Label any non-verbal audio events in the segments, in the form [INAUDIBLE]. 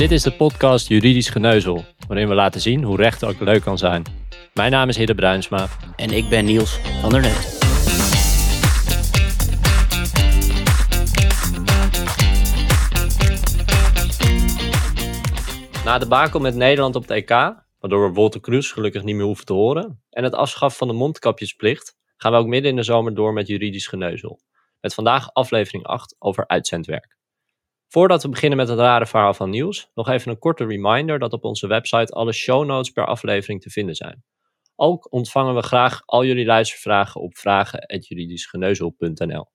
Dit is de podcast Juridisch Geneuzel, waarin we laten zien hoe recht ook leuk kan zijn. Mijn naam is Hidde Bruinsma. En ik ben Niels van der Net. Na de bakel met Nederland op het EK, waardoor we Wolter Kroes gelukkig niet meer hoeven te horen, en het afschaffen van de mondkapjesplicht, gaan we ook midden in de zomer door met Juridisch Geneuzel. Met vandaag aflevering 8 over uitzendwerk. Voordat we beginnen met het rare verhaal van nieuws, nog even een korte reminder dat op onze website alle show notes per aflevering te vinden zijn. Ook ontvangen we graag al jullie luistervragen op vragen.juridischgeneuzel.nl.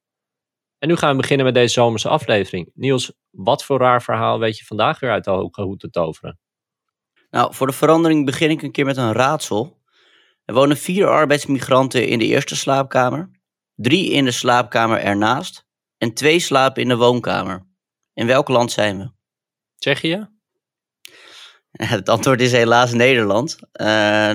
En nu gaan we beginnen met deze zomerse aflevering. Niels, wat voor raar verhaal weet je vandaag weer uit de hoge te toveren? Nou, voor de verandering begin ik een keer met een raadsel. Er wonen vier arbeidsmigranten in de eerste slaapkamer, drie in de slaapkamer ernaast en twee slapen in de woonkamer. In welk land zijn we? Tsjechië? [LAUGHS] Het antwoord is helaas Nederland. Uh,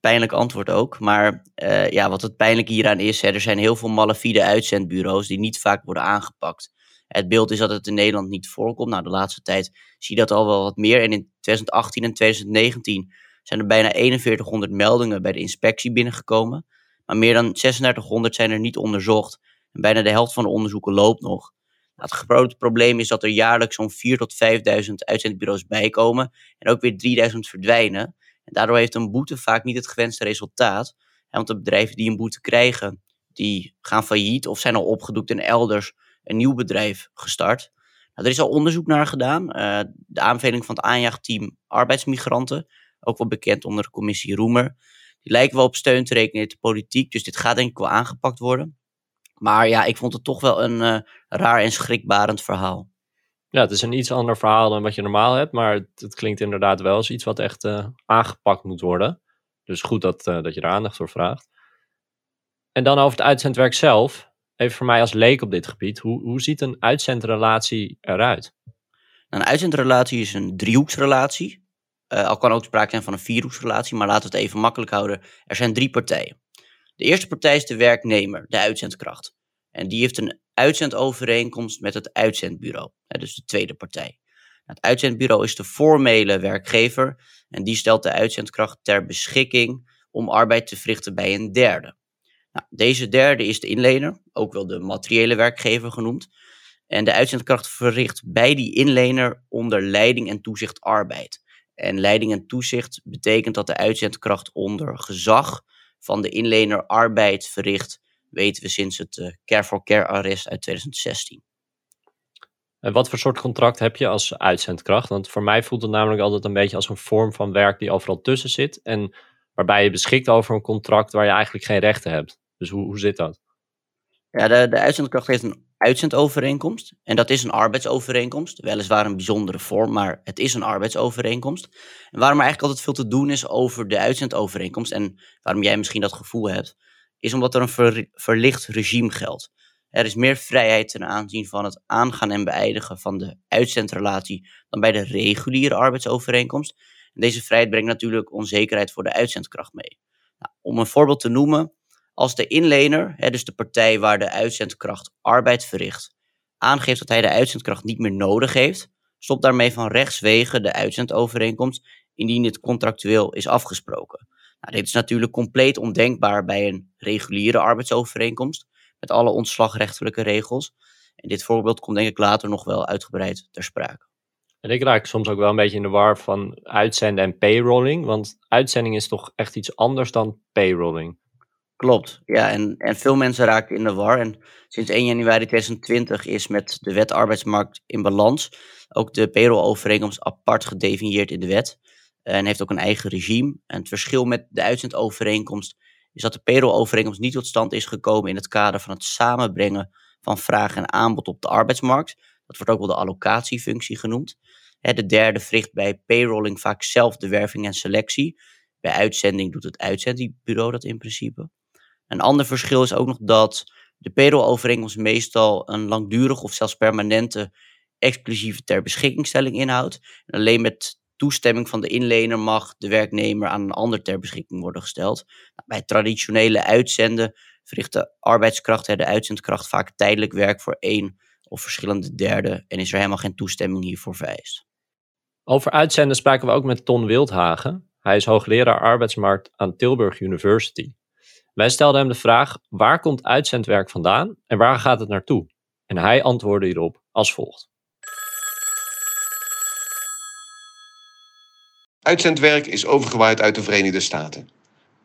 pijnlijk antwoord ook. Maar uh, ja, wat het pijnlijk hieraan is, hè, er zijn heel veel malafide uitzendbureaus die niet vaak worden aangepakt. Het beeld is dat het in Nederland niet voorkomt. Nou, de laatste tijd zie je dat al wel wat meer. En in 2018 en 2019 zijn er bijna 4100 meldingen bij de inspectie binnengekomen. Maar meer dan 3600 zijn er niet onderzocht. En bijna de helft van de onderzoeken loopt nog. Nou, het grote probleem is dat er jaarlijks zo'n 4.000 tot 5.000 uitzendbureaus bijkomen en ook weer 3.000 verdwijnen. En daardoor heeft een boete vaak niet het gewenste resultaat. Want de bedrijven die een boete krijgen, die gaan failliet of zijn al opgedoekt en elders een nieuw bedrijf gestart. Nou, er is al onderzoek naar gedaan. Uh, de aanbeveling van het aanjaagteam arbeidsmigranten, ook wel bekend onder de commissie Roemer, die lijken wel op steun te rekenen in de politiek. Dus dit gaat denk ik wel aangepakt worden. Maar ja, ik vond het toch wel een uh, raar en schrikbarend verhaal. Ja, het is een iets ander verhaal dan wat je normaal hebt, maar het, het klinkt inderdaad wel als iets wat echt uh, aangepakt moet worden. Dus goed dat, uh, dat je er aandacht voor vraagt. En dan over het uitzendwerk zelf. Even voor mij als leek op dit gebied. Hoe, hoe ziet een uitzendrelatie eruit? Een uitzendrelatie is een driehoeksrelatie. al kan ook sprake zijn van een vierhoeksrelatie, maar laten we het even makkelijk houden. Er zijn drie partijen. De eerste partij is de werknemer, de uitzendkracht. En die heeft een uitzendovereenkomst met het uitzendbureau, dus de tweede partij. Het uitzendbureau is de formele werkgever en die stelt de uitzendkracht ter beschikking om arbeid te verrichten bij een derde. Nou, deze derde is de inlener, ook wel de materiële werkgever genoemd. En de uitzendkracht verricht bij die inlener onder leiding en toezicht arbeid. En leiding en toezicht betekent dat de uitzendkracht onder gezag van de inlener arbeid verricht, weten we sinds het uh, Care for Care arrest uit 2016. En wat voor soort contract heb je als uitzendkracht? Want voor mij voelt het namelijk altijd een beetje als een vorm van werk die overal tussen zit. En waarbij je beschikt over een contract waar je eigenlijk geen rechten hebt. Dus hoe, hoe zit dat? Ja, de, de uitzendkracht heeft een uitzendovereenkomst. En dat is een arbeidsovereenkomst. Weliswaar een bijzondere vorm, maar het is een arbeidsovereenkomst. En waarom er eigenlijk altijd veel te doen is over de uitzendovereenkomst. En waarom jij misschien dat gevoel hebt, is omdat er een verlicht regime geldt. Er is meer vrijheid ten aanzien van het aangaan en beëindigen van de uitzendrelatie dan bij de reguliere arbeidsovereenkomst. En deze vrijheid brengt natuurlijk onzekerheid voor de uitzendkracht mee. Nou, om een voorbeeld te noemen, als de inlener, hè, dus de partij waar de uitzendkracht arbeid verricht, aangeeft dat hij de uitzendkracht niet meer nodig heeft, stopt daarmee van rechtswege de uitzendovereenkomst indien dit contractueel is afgesproken. Nou, dit is natuurlijk compleet ondenkbaar bij een reguliere arbeidsovereenkomst met alle ontslagrechtelijke regels. En dit voorbeeld komt denk ik later nog wel uitgebreid ter sprake. En ik raak soms ook wel een beetje in de war van uitzenden en payrolling, want uitzending is toch echt iets anders dan payrolling. Klopt, ja. En, en veel mensen raken in de war. En sinds 1 januari 2020 is met de wet arbeidsmarkt in balans ook de payroll-overeenkomst apart gedefinieerd in de wet. En heeft ook een eigen regime. En het verschil met de uitzendovereenkomst is dat de payroll-overeenkomst niet tot stand is gekomen in het kader van het samenbrengen van vraag en aanbod op de arbeidsmarkt. Dat wordt ook wel de allocatiefunctie genoemd. De derde verricht bij payrolling vaak zelf de werving en selectie. Bij uitzending doet het uitzendbureau dat in principe. Een ander verschil is ook nog dat de payroll-overeenkomst meestal een langdurig of zelfs permanente exclusieve ter beschikkingstelling inhoudt. En alleen met toestemming van de inlener mag de werknemer aan een ander ter beschikking worden gesteld. Nou, bij traditionele uitzenden verricht de arbeidskracht, de uitzendkracht, vaak tijdelijk werk voor één of verschillende derde en is er helemaal geen toestemming hiervoor vereist. Over uitzenden spraken we ook met Ton Wildhagen. Hij is hoogleraar arbeidsmarkt aan Tilburg University. Wij stelden hem de vraag: waar komt uitzendwerk vandaan en waar gaat het naartoe? En hij antwoordde hierop als volgt. Uitzendwerk is overgewaaid uit de Verenigde Staten.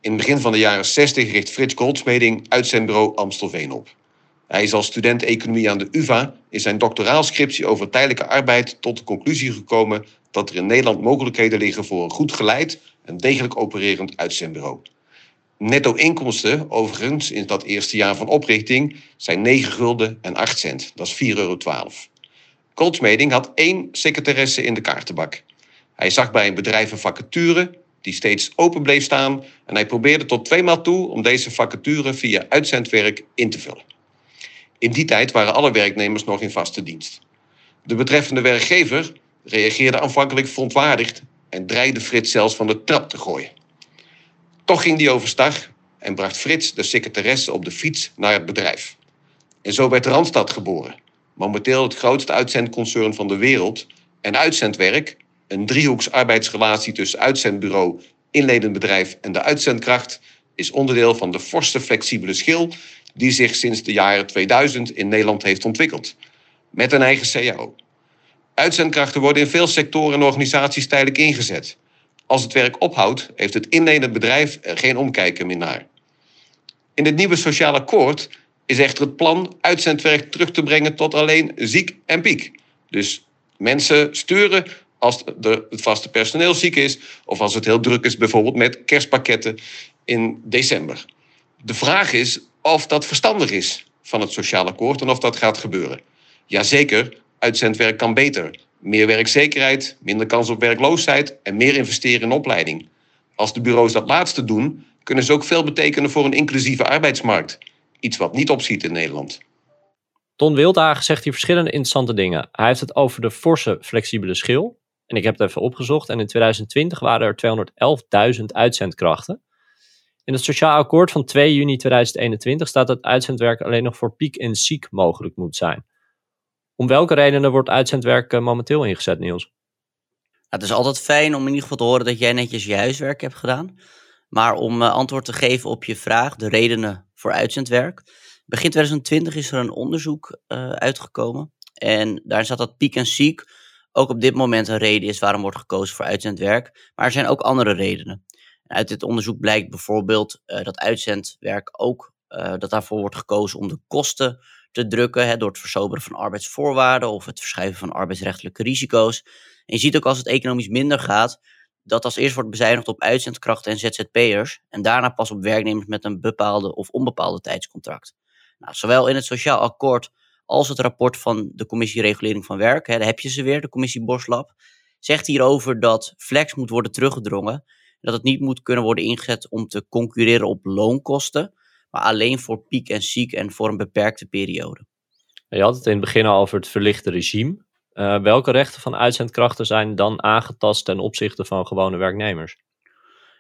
In het begin van de jaren 60 richt Frits Goldsmeding uitzendbureau Amstelveen op. Hij is als student economie aan de UvA in zijn doctoraalscriptie over tijdelijke arbeid tot de conclusie gekomen dat er in Nederland mogelijkheden liggen voor een goed geleid en degelijk opererend uitzendbureau. Netto inkomsten, overigens, in dat eerste jaar van oprichting zijn 9 gulden en 8 cent. Dat is 4,12 euro. Goldsmeding had één secretaresse in de kaartenbak. Hij zag bij een bedrijf een vacature die steeds open bleef staan en hij probeerde tot tweemaal toe om deze vacature via uitzendwerk in te vullen. In die tijd waren alle werknemers nog in vaste dienst. De betreffende werkgever reageerde aanvankelijk verontwaardigd en dreigde Frits zelfs van de trap te gooien. Toch ging die overstag en bracht Frits de secretaresse op de fiets naar het bedrijf. En zo werd Randstad geboren, momenteel het grootste uitzendconcern van de wereld en uitzendwerk, een driehoeks arbeidsrelatie tussen uitzendbureau, inledend bedrijf en de uitzendkracht, is onderdeel van de forse flexibele schil die zich sinds de jaren 2000 in Nederland heeft ontwikkeld. Met een eigen CAO. Uitzendkrachten worden in veel sectoren en organisaties tijdelijk ingezet. Als het werk ophoudt, heeft het inledend bedrijf er geen omkijken meer naar. In het nieuwe sociaal akkoord is echter het plan uitzendwerk terug te brengen tot alleen ziek en piek. Dus mensen sturen als het vaste personeel ziek is of als het heel druk is, bijvoorbeeld met kerstpakketten in december. De vraag is of dat verstandig is van het sociaal akkoord en of dat gaat gebeuren. Jazeker, uitzendwerk kan beter. Meer werkzekerheid, minder kans op werkloosheid en meer investeren in opleiding. Als de bureaus dat laatste doen, kunnen ze ook veel betekenen voor een inclusieve arbeidsmarkt. Iets wat niet opziet in Nederland. Ton Wildhagen zegt hier verschillende interessante dingen. Hij heeft het over de forse flexibele schil. En ik heb het even opgezocht. En in 2020 waren er 211.000 uitzendkrachten. In het Sociaal Akkoord van 2 juni 2021 staat dat uitzendwerk alleen nog voor piek en ziek mogelijk moet zijn. Om welke redenen wordt uitzendwerk eh, momenteel ingezet, Niels? het is altijd fijn om in ieder geval te horen dat jij netjes je huiswerk hebt gedaan. Maar om uh, antwoord te geven op je vraag, de redenen voor uitzendwerk. Begin 2020 is er een onderzoek uh, uitgekomen. En daar staat dat piek en ziek ook op dit moment een reden is waarom wordt gekozen voor uitzendwerk. Maar er zijn ook andere redenen. Uit dit onderzoek blijkt bijvoorbeeld uh, dat uitzendwerk ook dat daarvoor wordt gekozen om de kosten te drukken hè, door het versoberen van arbeidsvoorwaarden of het verschuiven van arbeidsrechtelijke risico's. En je ziet ook als het economisch minder gaat, dat als eerst wordt bezuinigd op uitzendkrachten en ZZP'ers en daarna pas op werknemers met een bepaalde of onbepaalde tijdscontract. Nou, zowel in het Sociaal Akkoord als het rapport van de Commissie Regulering van Werk, hè, daar heb je ze weer, de Commissie Borslab, zegt hierover dat flex moet worden teruggedrongen dat het niet moet kunnen worden ingezet om te concurreren op loonkosten, maar alleen voor piek en ziek en voor een beperkte periode. Je had het in het begin al over het verlichte regime. Uh, welke rechten van uitzendkrachten zijn dan aangetast ten opzichte van gewone werknemers?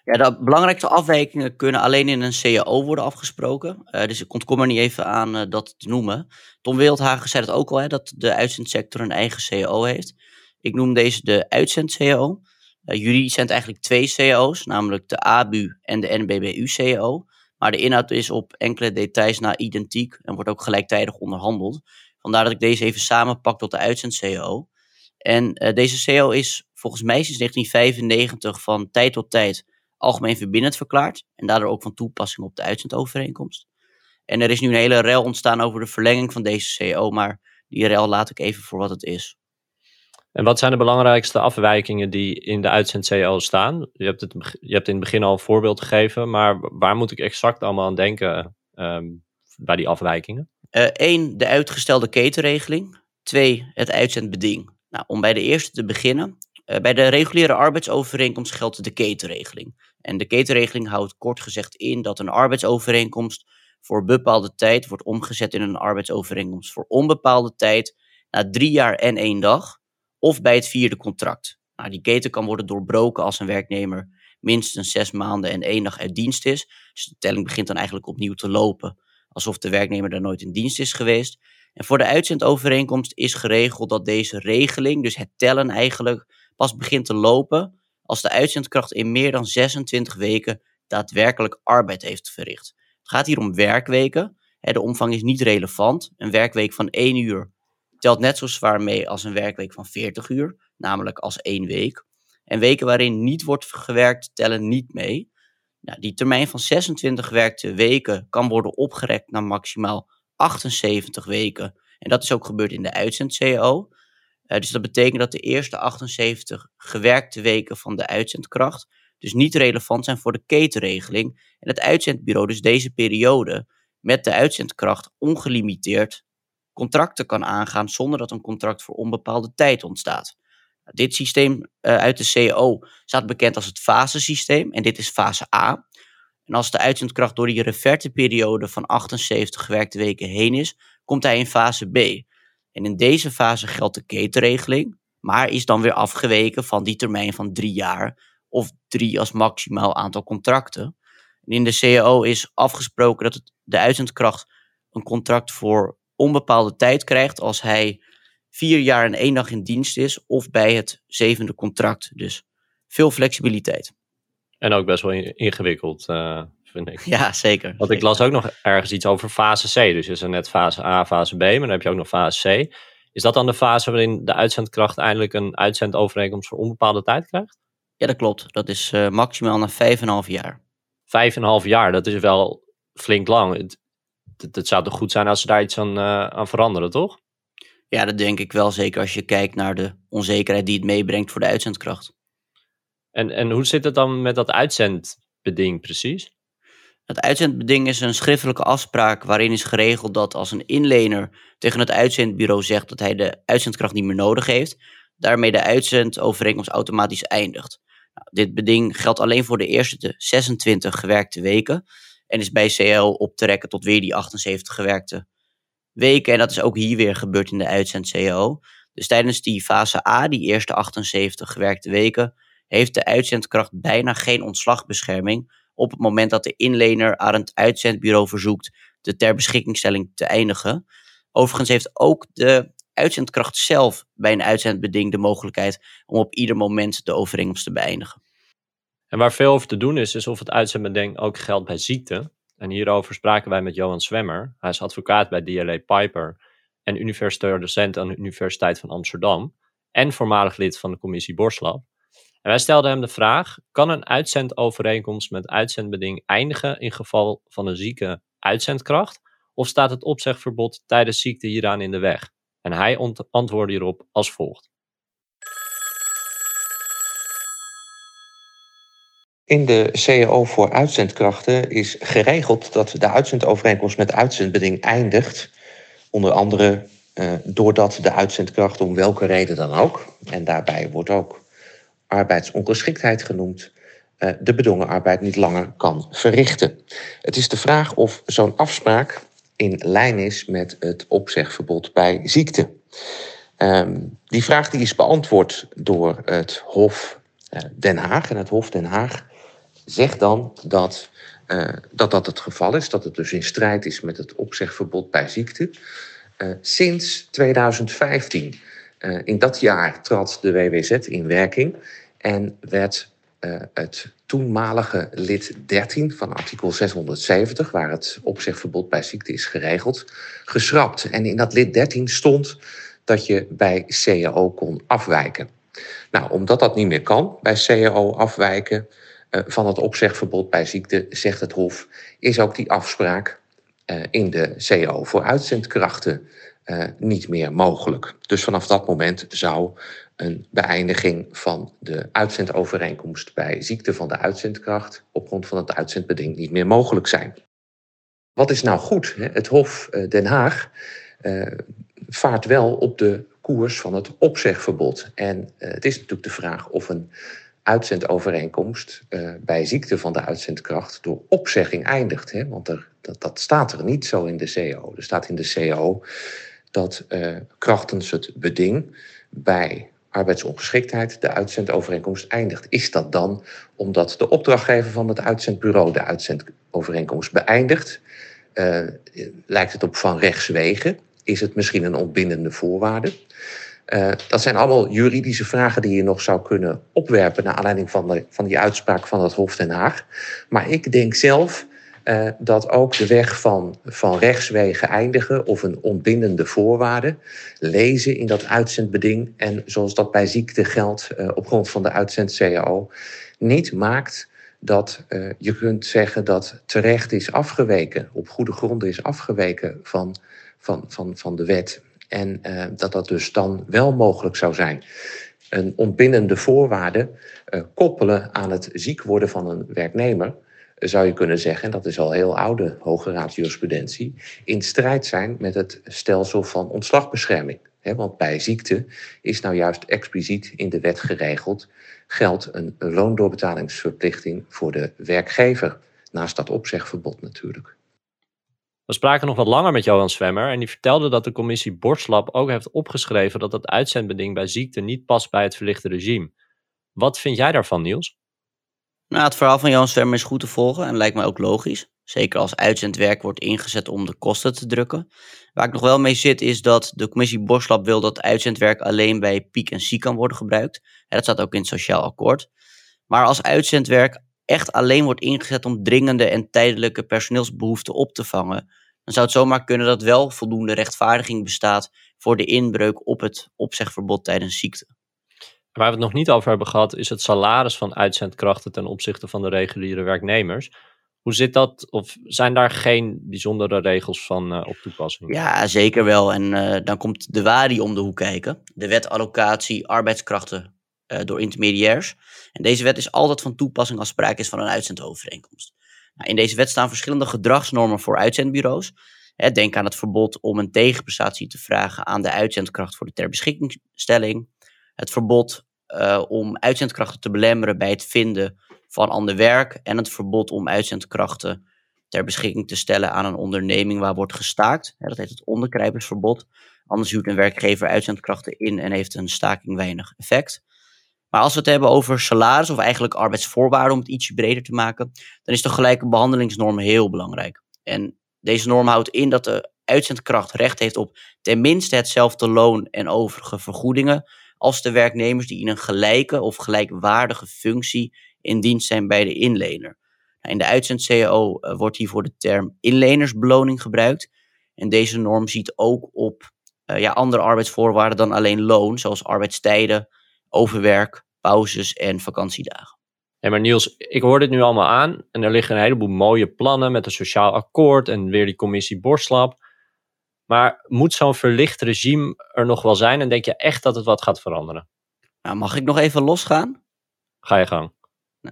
Ja, de belangrijkste afwijkingen kunnen alleen in een CAO worden afgesproken. Uh, dus ik ontkom er niet even aan uh, dat te noemen. Tom Wildhagen zei het ook al, hè, dat de uitzendsector een eigen CAO heeft. Ik noem deze de uitzend-CAO. Juridisch zijn eigenlijk twee CAO's, namelijk de ABU en de NBBU-CAO. Maar de inhoud is op enkele details na identiek en wordt ook gelijktijdig onderhandeld. Vandaar dat ik deze even samenpak tot de uitzend-CAO. En uh, deze CAO is volgens mij sinds 1995 van tijd tot tijd algemeen verbindend verklaard. En daardoor ook van toepassing op de uitzendovereenkomst. En er is nu een hele rel ontstaan over de verlenging van deze CAO, maar die rel laat ik even voor wat het is. En wat zijn de belangrijkste afwijkingen die in de uitzend-CL staan? Je hebt, het, je hebt in het begin al een voorbeeld gegeven, maar waar moet ik exact allemaal aan denken um, bij die afwijkingen? Eén, uh, de uitgestelde ketenregeling. Twee, het uitzendbeding. Nou, om bij de eerste te beginnen. Uh, bij de reguliere arbeidsovereenkomst geldt de ketenregeling. En de ketenregeling houdt kort gezegd in dat een arbeidsovereenkomst voor bepaalde tijd wordt omgezet in een arbeidsovereenkomst voor onbepaalde tijd na drie jaar en één dag of bij het vierde contract. Nou, die keten kan worden doorbroken als een werknemer minstens zes maanden en één dag uit dienst is. Dus de telling begint dan eigenlijk opnieuw te lopen, alsof de werknemer daar nooit in dienst is geweest. En voor de uitzendovereenkomst is geregeld dat deze regeling, dus het tellen eigenlijk, pas begint te lopen als de uitzendkracht in meer dan 26 weken daadwerkelijk arbeid heeft verricht. Het gaat hier om werkweken. De omvang is niet relevant. Een werkweek van 1 uur telt net zo zwaar mee als een werkweek van 40 uur, namelijk als één week. En weken waarin niet wordt gewerkt tellen niet mee. Nou, die termijn van 26 gewerkte weken kan worden opgerekt naar maximaal 78 weken. En dat is ook gebeurd in de uitzend-CAO. Uh, dus dat betekent dat de eerste 78 gewerkte weken van de uitzendkracht dus niet relevant zijn voor de ketenregeling. En het uitzendbureau dus deze periode met de uitzendkracht ongelimiteerd contracten kan aangaan zonder dat een contract voor onbepaalde tijd ontstaat. Dit systeem uh, uit de CO staat bekend als het fasesysteem en dit is fase A. En als de uitzendkracht door die reverteperiode van 78 gewerkte weken heen is, komt hij in fase B. En in deze fase geldt de ketenregeling, maar is dan weer afgeweken van die termijn van drie jaar of drie als maximaal aantal contracten. En in de CAO is afgesproken dat de uitzendkracht een contract voor onbepaalde tijd krijgt als hij vier jaar en één dag in dienst is of bij het zevende contract. Dus veel flexibiliteit. En ook best wel ingewikkeld, uh, vind ik. Ja, zeker. Want ik las ook nog ergens iets over fase C. Dus is er net fase A, fase B, maar dan heb je ook nog fase C. Is dat dan de fase waarin de uitzendkracht eindelijk een uitzendovereenkomst voor onbepaalde tijd krijgt? Ja, dat klopt. Dat is uh, maximaal na vijf en een half jaar. Vijf en een half jaar, dat is wel flink lang. Het, het, het zou toch goed zijn als ze daar iets aan, uh, aan veranderen, toch? Ja, dat denk ik wel. Zeker als je kijkt naar de onzekerheid die het meebrengt voor de uitzendkracht. En, en hoe zit het dan met dat uitzendbeding precies? Het uitzendbeding is een schriftelijke afspraak waarin is geregeld dat als een inlener tegen het uitzendbureau zegt dat hij de uitzendkracht niet meer nodig heeft, daarmee de uitzendovereenkomst automatisch eindigt. Nou, dit beding geldt alleen voor de eerste 26 gewerkte weken en is bij CL op te rekken tot weer die 78 gewerkte weken. En dat is ook hier weer gebeurd in de uitzend-CO. Dus tijdens die fase A, die eerste 78 gewerkte weken, heeft de uitzendkracht bijna geen ontslagbescherming op het moment dat de inlener aan het uitzendbureau verzoekt de ter beschikkingstelling te eindigen. Overigens heeft ook de uitzendkracht zelf bij een uitzendbeding de mogelijkheid om op ieder moment de overeenkomst te beëindigen. En waar veel over te doen is, is of het uitzendbeding ook geldt bij ziekte. En hierover spraken wij met Johan Zwemmer. Hij is advocaat bij DLA Piper en universitair docent aan de Universiteit van Amsterdam. En voormalig lid van de commissie Borslab. En wij stelden hem de vraag: kan een uitzendovereenkomst met uitzendbeding eindigen in geval van een zieke uitzendkracht? Of staat het opzegverbod tijdens ziekte hieraan in de weg? En hij antwoordde hierop als volgt. In de CAO voor uitzendkrachten is geregeld dat de uitzendovereenkomst met uitzendbeding eindigt. Onder andere uh, doordat de uitzendkracht om welke reden dan ook, en daarbij wordt ook arbeidsongeschiktheid genoemd, uh, de bedongen arbeid niet langer kan verrichten. Het is de vraag of zo'n afspraak in lijn is met het opzegverbod bij ziekte. Um, die vraag die is beantwoord door het Hof uh, Den Haag. En het Hof Den Haag zegt dan dat, uh, dat dat het geval is, dat het dus in strijd is met het opzegverbod bij ziekte. Uh, sinds 2015. Uh, in dat jaar trad de WWZ in werking en werd het toenmalige lid 13 van artikel 670, waar het opzegverbod bij ziekte is geregeld, geschrapt. En in dat lid 13 stond dat je bij CAO kon afwijken. Nou, omdat dat niet meer kan bij CAO afwijken, van het opzegverbod bij ziekte, zegt het Hof, is ook die afspraak uh, in de CO voor uitzendkrachten uh, niet meer mogelijk. Dus vanaf dat moment zou een beëindiging van de uitzendovereenkomst bij ziekte van de uitzendkracht op grond van het uitzendbeding niet meer mogelijk zijn. Wat is nou goed? Het Hof Den Haag vaart wel op de koers van het opzegverbod. En het is natuurlijk de vraag of een uitzendovereenkomst uh, bij ziekte van de uitzendkracht door opzegging eindigt. Hè? Want er, dat, dat, staat er niet zo in de CO. Er staat in de CO dat uh, krachtens het beding bij arbeidsongeschiktheid de uitzendovereenkomst eindigt. Is dat dan omdat de opdrachtgever van het uitzendbureau de uitzendovereenkomst beëindigt? Uh, lijkt het op van rechtswegen? Is het misschien een ontbindende voorwaarde? Uh, dat zijn allemaal juridische vragen die je nog zou kunnen opwerpen naar aanleiding van, de, van die uitspraak van het Hof Den Haag. Maar ik denk zelf uh, dat ook de weg van, van rechtswegen eindigen of een ontbindende voorwaarde lezen in dat uitzendbeding en zoals dat bij ziekte geldt uh, op grond van de uitzend-CAO niet maakt dat je kunt zeggen dat terecht is afgeweken, op goede gronden is afgeweken van, van, van, van de wet. En uh, dat dat dus dan wel mogelijk zou zijn. Een ontbindende voorwaarde uh, koppelen aan het ziek worden van een werknemer, zou je kunnen zeggen, en dat is al heel oude Hoge Raad jurisprudentie, in strijd zijn met het stelsel van ontslagbescherming. He, want bij ziekte is nou juist expliciet in de wet geregeld, geldt een loondoorbetalingsverplichting voor de werkgever, naast dat opzegverbod natuurlijk. We spraken nog wat langer met Johan Zwemmer en die vertelde dat de commissie Borslab ook heeft opgeschreven dat het uitzendbeding bij ziekte niet past bij het verlichte regime. Wat vind jij daarvan, Niels? Nou, het verhaal van Johan Zwemmer is goed te volgen en lijkt mij ook logisch. Zeker als uitzendwerk wordt ingezet om de kosten te drukken. Waar ik nog wel mee zit is dat de commissie Borslab wil dat uitzendwerk alleen bij piek en ziek kan worden gebruikt. dat staat ook in het sociaal akkoord. Maar als uitzendwerk echt alleen wordt ingezet om dringende en tijdelijke personeelsbehoeften op te vangen, dan zou het zomaar kunnen dat wel voldoende rechtvaardiging bestaat voor de inbreuk op het opzegverbod tijdens ziekte. Waar we het nog niet over hebben gehad, is het salaris van uitzendkrachten ten opzichte van de reguliere werknemers. Hoe zit dat? Of zijn daar geen bijzondere regels van uh, op toepassing? Ja, zeker wel. En uh, dan komt de WARI om de hoek kijken. De wet allocatie arbeidskrachten uh, door intermediairs. En deze wet is altijd van toepassing als sprake is van een uitzendovereenkomst. Nou, in deze wet staan verschillende gedragsnormen voor uitzendbureaus. Hè, denk aan het verbod om een tegenprestatie te vragen aan de uitzendkracht voor de ter beschikkingstelling. Het verbod om uitzendkrachten te belemmeren bij het vinden van ander werk en het verbod om uitzendkrachten ter beschikking te stellen aan een onderneming waar wordt gestaakt. Dat heet het onderkrijpersverbod. Anders huurt een werkgever uitzendkrachten in en heeft een staking weinig effect. Maar als we het hebben over salaris of eigenlijk arbeidsvoorwaarden om het ietsje breder te maken, dan is de gelijke behandelingsnorm heel belangrijk. En deze norm houdt in dat de uitzendkracht recht heeft op tenminste hetzelfde loon en overige vergoedingen als de werknemers die in een gelijke of gelijkwaardige functie in dienst zijn bij de inlener. Nou, in de uitzend-CAO uh, wordt hiervoor de term inlenersbeloning gebruikt. En deze norm ziet ook op uh, ja, andere arbeidsvoorwaarden dan alleen loon, zoals arbeidstijden, overwerk, pauzes en vakantiedagen. Ja, maar Niels, ik hoor dit nu allemaal aan en er liggen een heleboel mooie plannen met een sociaal akkoord en weer die commissie Borslab. Maar moet zo'n verlicht regime er nog wel zijn en denk je echt dat het wat gaat veranderen? Nou, mag ik nog even losgaan? Ga je gang.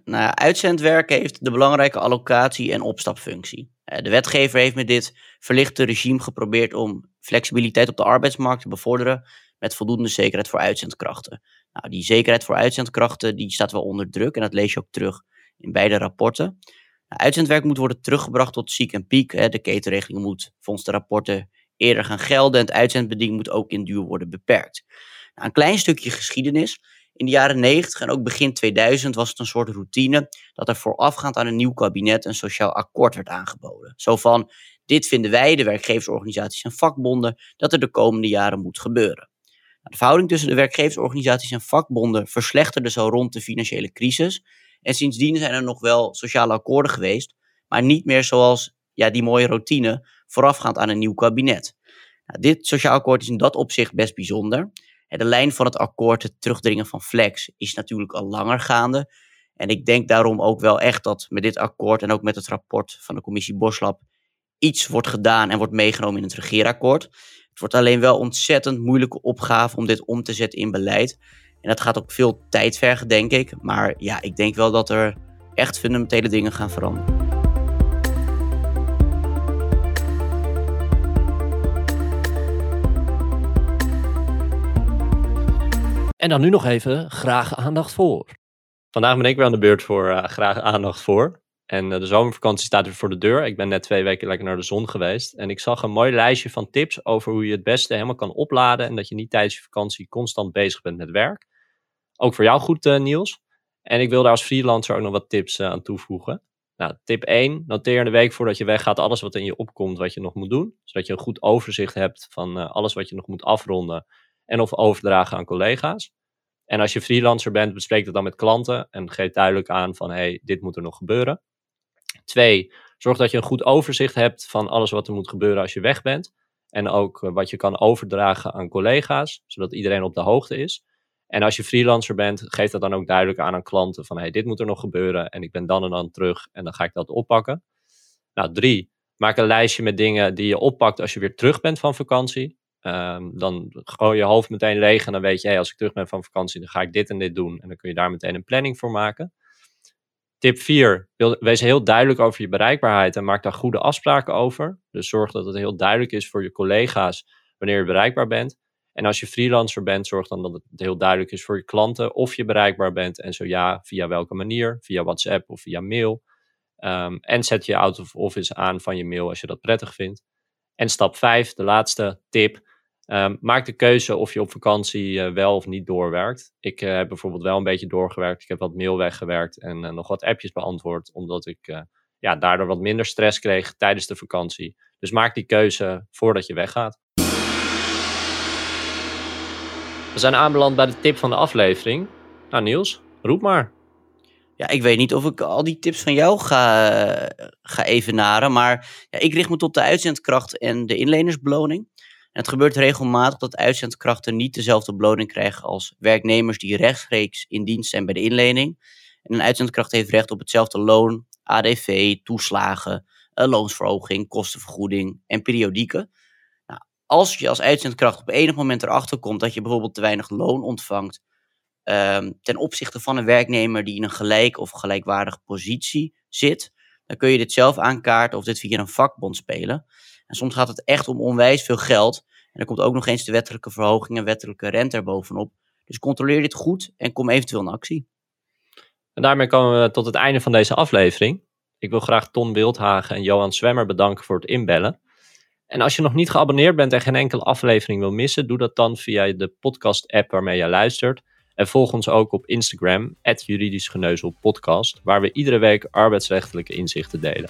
Nou, uitzendwerk heeft de belangrijke allocatie- en opstapfunctie. Eh, de wetgever heeft met dit verlichte regime geprobeerd om flexibiliteit op de arbeidsmarkt te bevorderen met voldoende zekerheid voor uitzendkrachten. Nou, die zekerheid voor uitzendkrachten die staat wel onder druk en dat lees je ook terug in beide rapporten. Nou, uitzendwerk moet worden teruggebracht tot ziek en piek. Hè. De ketenregeling moet volgens de rapporten eerder gaan gelden en het uitzendbeding moet ook in duur worden beperkt. Nou, een klein stukje geschiedenis. In de jaren 90 en ook begin 2000 was het een soort routine dat er voorafgaand aan een nieuw kabinet een sociaal akkoord werd aangeboden. Zo van, dit vinden wij, de werkgeversorganisaties en vakbonden, dat er de komende jaren moet gebeuren. De verhouding tussen de werkgeversorganisaties en vakbonden verslechterde zo rond de financiële crisis. En sindsdien zijn er nog wel sociale akkoorden geweest, maar niet meer zoals ja, die mooie routine voorafgaand aan een nieuw kabinet. Nou, dit sociaal akkoord is in dat opzicht best bijzonder. De lijn van het akkoord, het terugdringen van flex, is natuurlijk al langer gaande. En ik denk daarom ook wel echt dat met dit akkoord en ook met het rapport van de commissie Boslab iets wordt gedaan en wordt meegenomen in het regeerakkoord. Het wordt alleen wel ontzettend moeilijke opgave om dit om te zetten in beleid. En dat gaat ook veel tijd vergen, denk ik. Maar ja, ik denk wel dat er echt fundamentele dingen gaan veranderen. En dan nu nog even graag aandacht voor. Vandaag ben ik weer aan de beurt voor uh, graag aandacht voor. En uh, de zomervakantie staat weer voor de deur. Ik ben net twee weken lekker naar de zon geweest. En ik zag een mooi lijstje van tips over hoe je het beste helemaal kan opladen. En dat je niet tijdens je vakantie constant bezig bent met werk. Ook voor jou goed, uh, Niels. En ik wil daar als freelancer ook nog wat tips aan toevoegen. Nou, tip 1. Noteer de week voordat je weggaat alles wat in je opkomt wat je nog moet doen. Zodat je een goed overzicht hebt van alles wat je nog moet afronden en of overdragen aan collega's. En als je freelancer bent, bespreek dat dan met klanten en geef duidelijk aan van hey, dit moet er nog gebeuren. Twee, zorg dat je een goed overzicht hebt van alles wat er moet gebeuren als je weg bent. En ook eh, wat je kan overdragen aan collega's, zodat iedereen op de hoogte is. En als je freelancer bent, geef dat dan ook duidelijk aan aan klanten van hey, dit moet er nog gebeuren en ik ben dan en dan terug en dan ga ik dat oppakken. Nou, drie, maak een lijstje met dingen die je oppakt als je weer terug bent van vakantie. Ehm, dan gooi je hoofd meteen leeg en dan weet je, als ik terug ben van vakantie, dan ga ik dit en dit doen. En dan kun je daar meteen een planning voor maken. Tip 4. Wees heel duidelijk over je bereikbaarheid en maak daar goede afspraken over. Dus zorg dat het heel duidelijk is voor je collega's wanneer je bereikbaar bent. En als je freelancer bent, zorg dan dat het heel duidelijk is voor je klanten of je bereikbaar bent. En zo ja, via welke manier? Via WhatsApp of via mail. Ehm, en zet je out of office aan van je mail als je dat prettig vindt. En stap 5, de laatste tip. Ehm, maak de keuze of je op vakantie uh, wel of niet doorwerkt. Ik uh, heb bijvoorbeeld wel een beetje doorgewerkt. Ik heb wat mail weggewerkt en uh, nog wat appjes beantwoord. Omdat ik ja, daardoor wat minder stress kreeg tijdens de vakantie. Dus maak die keuze voordat je weggaat. We zijn aanbeland bij de tip van de aflevering. Nou Niels, roep maar. Ja, ik weet niet of ik al die tips van jou ga, ga evenaren. Maar ja, ik richt me tot de uitzendkracht en de inlenersbeloning. Het gebeurt regelmatig dat uitzendkrachten niet dezelfde beloning krijgen als werknemers die rechtstreeks in dienst zijn bij de inlening. En een uitzendkracht heeft recht op hetzelfde loon, ADV, toeslagen, een loonsverhoging, kostenvergoeding en periodieke. Nou, als je als uitzendkracht op enig moment erachter komt dat je bijvoorbeeld te weinig loon ontvangt um, ten opzichte van een werknemer die in een gelijk of gelijkwaardige positie zit, dan kun je dit zelf aankaarten of dit via een vakbond spelen. En soms gaat het echt om onwijs veel geld. En er komt ook nog eens de wettelijke verhoging en wettelijke rente erbovenop. Dus controleer dit goed en kom eventueel in actie. En daarmee komen we tot het einde van deze aflevering. Ik wil graag Ton Wildhagen en Johan Zwemmer bedanken voor het inbellen. En als je nog niet geabonneerd bent en geen enkele aflevering wil missen, doe dat dan via de podcast-app waarmee je luistert. En volg ons ook op Instagram, juridisch podcast, waar we iedere week arbeidsrechtelijke inzichten delen.